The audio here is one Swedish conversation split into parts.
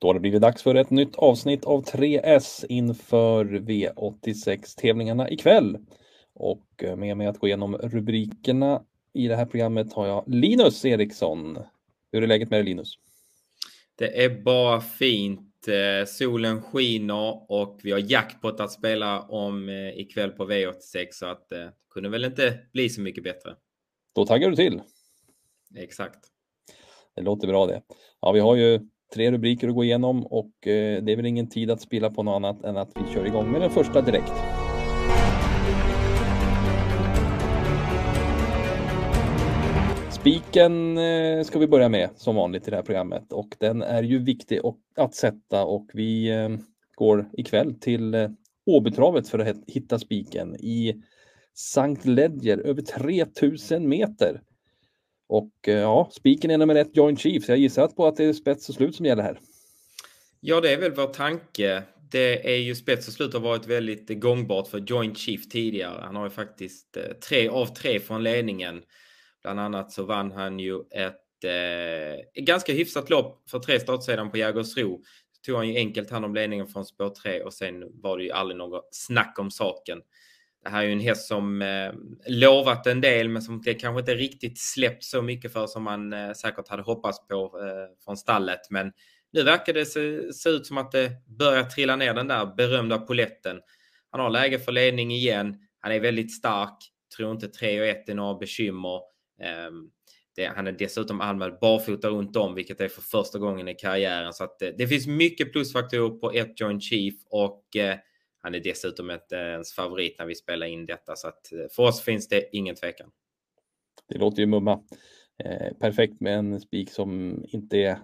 Då har det blivit dags för ett nytt avsnitt av 3S inför V86-tävlingarna ikväll. Och eh, med mig att gå igenom rubrikerna i det här programmet har jag Linus Eriksson. Hur är läget med dig Linus? Det är bara fint. Eh, solen skiner och vi har jackpot att spela om eh, ikväll på V86 så att det kunde väl inte bli så mycket bättre. Då taggar du till. Exakt. Det låter bra det. Ja, vi har ju tre rubriker att gå igenom och eh, det är väl ingen tid att spilla på något annat än att vi kör igång med den första direkt. Spiken eh, ska vi börja med som vanligt i det här programmet och den är ju viktig att sätta och vi eh, går ikväll till Åbytravet för att hitta spiken i Sankt Ledger över 3000 meter. Och eh, ja, spiken är nummer ett, Joint Chiefs. Jag gissar på att det är spets och slut som gäller här. Ja, det är väl vår tanke. Det är ju spets och slut har varit väldigt eh, gångbart för Joint Chief tidigare. Han har ju faktiskt eh, tre av tre från ledningen. Bland annat så vann han ju ett eh, ganska hyfsat lopp för tre startsedan på Jägersro. Tog han ju enkelt hand om ledningen från spår 3 och sen var det ju aldrig något snack om saken. Det här är ju en häst som eh, lovat en del men som det kanske inte riktigt släppt så mycket för som man eh, säkert hade hoppats på eh, från stallet. Men nu verkar det se, se, ut som att det börjar trilla ner den där berömda poletten. Han har läge för ledning igen. Han är väldigt stark. Tror inte 3 och 1 är några bekymmer. Ehm, det, han är dessutom anmäld barfota runt om, vilket är för första gången i karriären. Så att eh, det, finns mycket plusfaktorer på ett Joint Chief och eh, han är dessutom inte ens favorit när vi spelar in detta så att eh, för oss finns det ingen tvekan. Det låter ju mumma. Eh, perfekt med en spik som inte är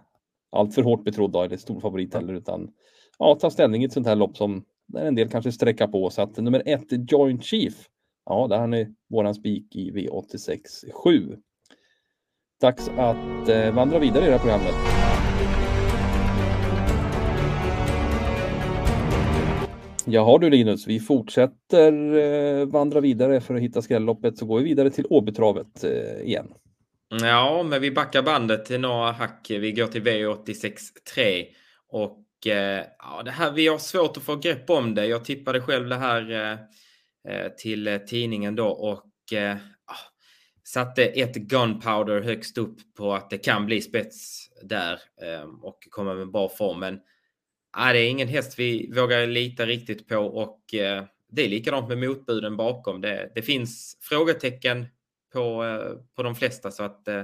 alltför hårt betrodd eller stor favorit heller utan ja, ta ställning i ett sånt här lopp som där en del kanske sträcka på så att nummer ett Joint Chief. Ja, där har ni våran spik i V86 7. Dags att eh, vandra vidare i det här programmet. Jaha du Linus, vi fortsätter eh, vandra vidare för att hitta skrälloppet så går vi vidare till Åbytravet eh, igen. Ja, men vi backar bandet till några hack. Vi går till V863 och eh, ja, det här, vi har svårt att få grepp om det. Jag tippade själv det här eh, eh till eh, tidningen då och eh, ah, satte ett Gunpowder högst upp på att det kan bli spets där eh, och komma med bra form. Men Nej, det är ingen häst vi vågar lita riktigt på och eh, det är likadant med motbuden bakom. Det, det finns frågetecken på, eh, på de flesta så att eh,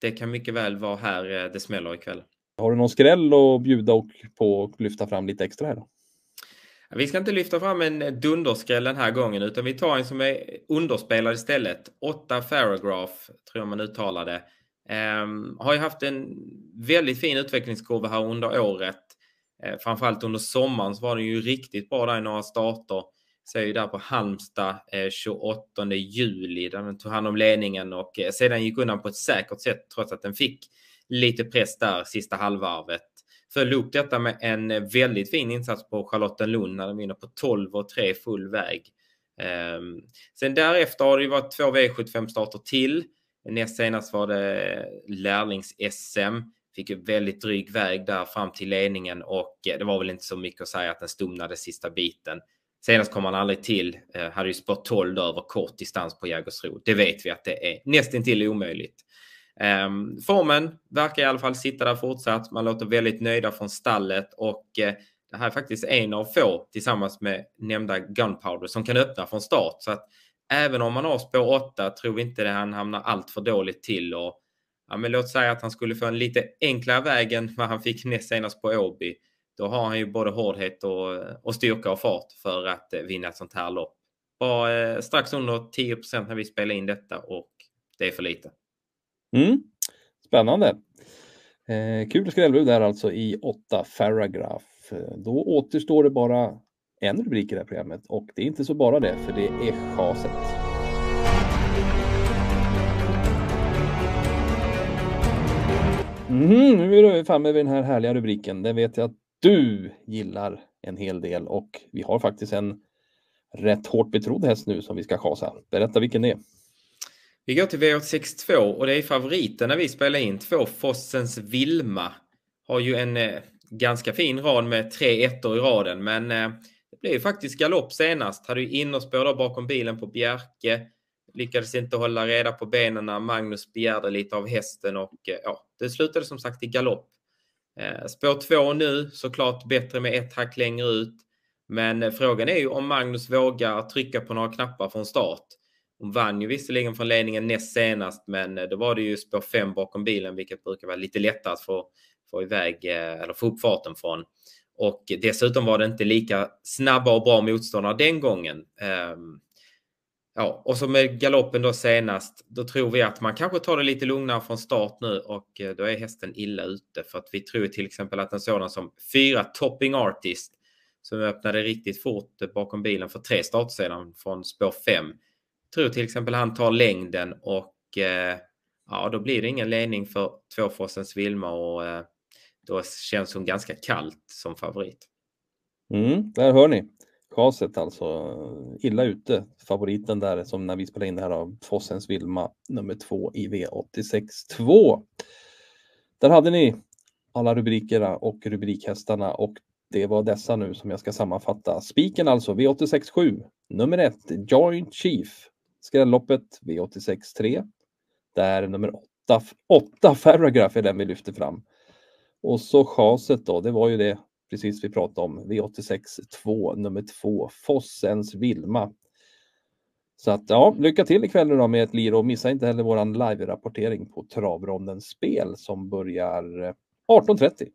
det kan mycket väl vara här det smäller ikväll. Har du någon skräll att bjuda och på och lyfta fram lite extra här då? Vi ska inte lyfta fram en dunderskräll den här gången utan vi tar en som är underspelad istället. 8 Paragraph tror jag man uttalade. Um, har ju haft en väldigt fin utvecklingskurva här under året. Eh, framförallt under sommaren så var den ju riktigt bra där i några starter. Ser ju där på Halmstad eh, 28 juli där den tog hand om ledningen och eh, sedan gick undan på ett säkert sätt trots att den fick lite press där sista halvvarvet. Följde upp detta med en eh, väldigt fin insats på Charlottenlund när den vinner på 12 och 3 full väg. Um, sen därefter har det ju varit två V75 starter till. Näst senast var det lärlings-SM. Fick ju väldigt dryg väg där fram till ledningen och eh, det var väl inte så mycket att säga att den stumnade sista biten. Senast kom han aldrig till, eh, hade ju spår 12 över kort distans på Jägersro. Det vet vi att det är nästintill omöjligt. Ehm, formen verkar i alla fall sitta där fortsatt. Man låter väldigt nöjda från stallet och eh, det här är faktiskt en av få tillsammans med nämnda Gunpowder som kan öppna från start. Så att även om man har spår 8 tror vi inte det han hamnar allt för dåligt till och ja, men låt säga att han skulle få en lite enklare väg än vad han fick näst senast på Åby. Då har han ju både hårdhet och, och styrka och fart för att eh, vinna ett sånt här lopp. Bara eh, strax under 10% när vi spelar in detta och det är för lite. Mm. Spännande. Eh, kul skrällbud där alltså i 8 Faragraph. Då återstår det bara en rubrik i det här programmet och det är inte så bara det, för det är chaset. Mm, nu är vi framme vid den här härliga rubriken. Den vet jag att du gillar en hel del och vi har faktiskt en rätt hårt betrodd häst nu som vi ska chasa. Berätta vilken det är. Vi går till V862 och det är favoriten när vi spelar in. Två Fossens Vilma har ju en, eh, ganska fin rad med tre ettor i raden. Men eh, det blev ju faktiskt galopp senast. Hade ju innerspår då bakom bilen på Bjerke. Lyckades inte hålla reda på benen när Magnus begärde lite av hästen och eh, ja, det slutade som sagt i galopp. Eh, spår två nu, såklart bättre med ett hack längre ut. Men eh, frågan är ju om Magnus vågar trycka på några knappar från start. Hon vann ju visserligen från ledningen näst senast, men eh, då var det ju spår 5 bakom bilen, vilket brukar vara lite lättare att få, få iväg eller få upp farten från. Och dessutom var det inte lika snabba och bra motståndare den gången. Um, ja, och så med galoppen då senast, då tror vi att man kanske tar det lite lugnare från start nu och eh, då är hästen illa ute för att vi tror till exempel att en sådan som fyra Topping Artist som öppnade riktigt fort bakom bilen för tre starter sedan från spår 5. Tror till exempel han tar längden och eh, ja, då blir det ingen ledning för tvåfossens Vilma och eh, då känns hon ganska kallt som favorit. Mm, där hör ni. Chaset alltså illa ute. Favoriten där som när vi spelar in det här av Fossens Vilma nummer två i V86 2. Där hade ni alla rubrikerna och rubrikhästarna och det var dessa nu som jag ska sammanfatta. Spiken alltså V86 7 Nummer 1 Joint Chief. Skrälloppet V86 3. Där nummer 8, 8 Farragraph är den vi lyfter fram. Och så chaset då, det var ju det precis vi pratade om. V86 2, nummer 2, Fossens Vilma. Så att ja, lycka till ikväll nu då med ett lir och missa inte heller våran live-rapportering på Travrondens spel som börjar eh, 18.30.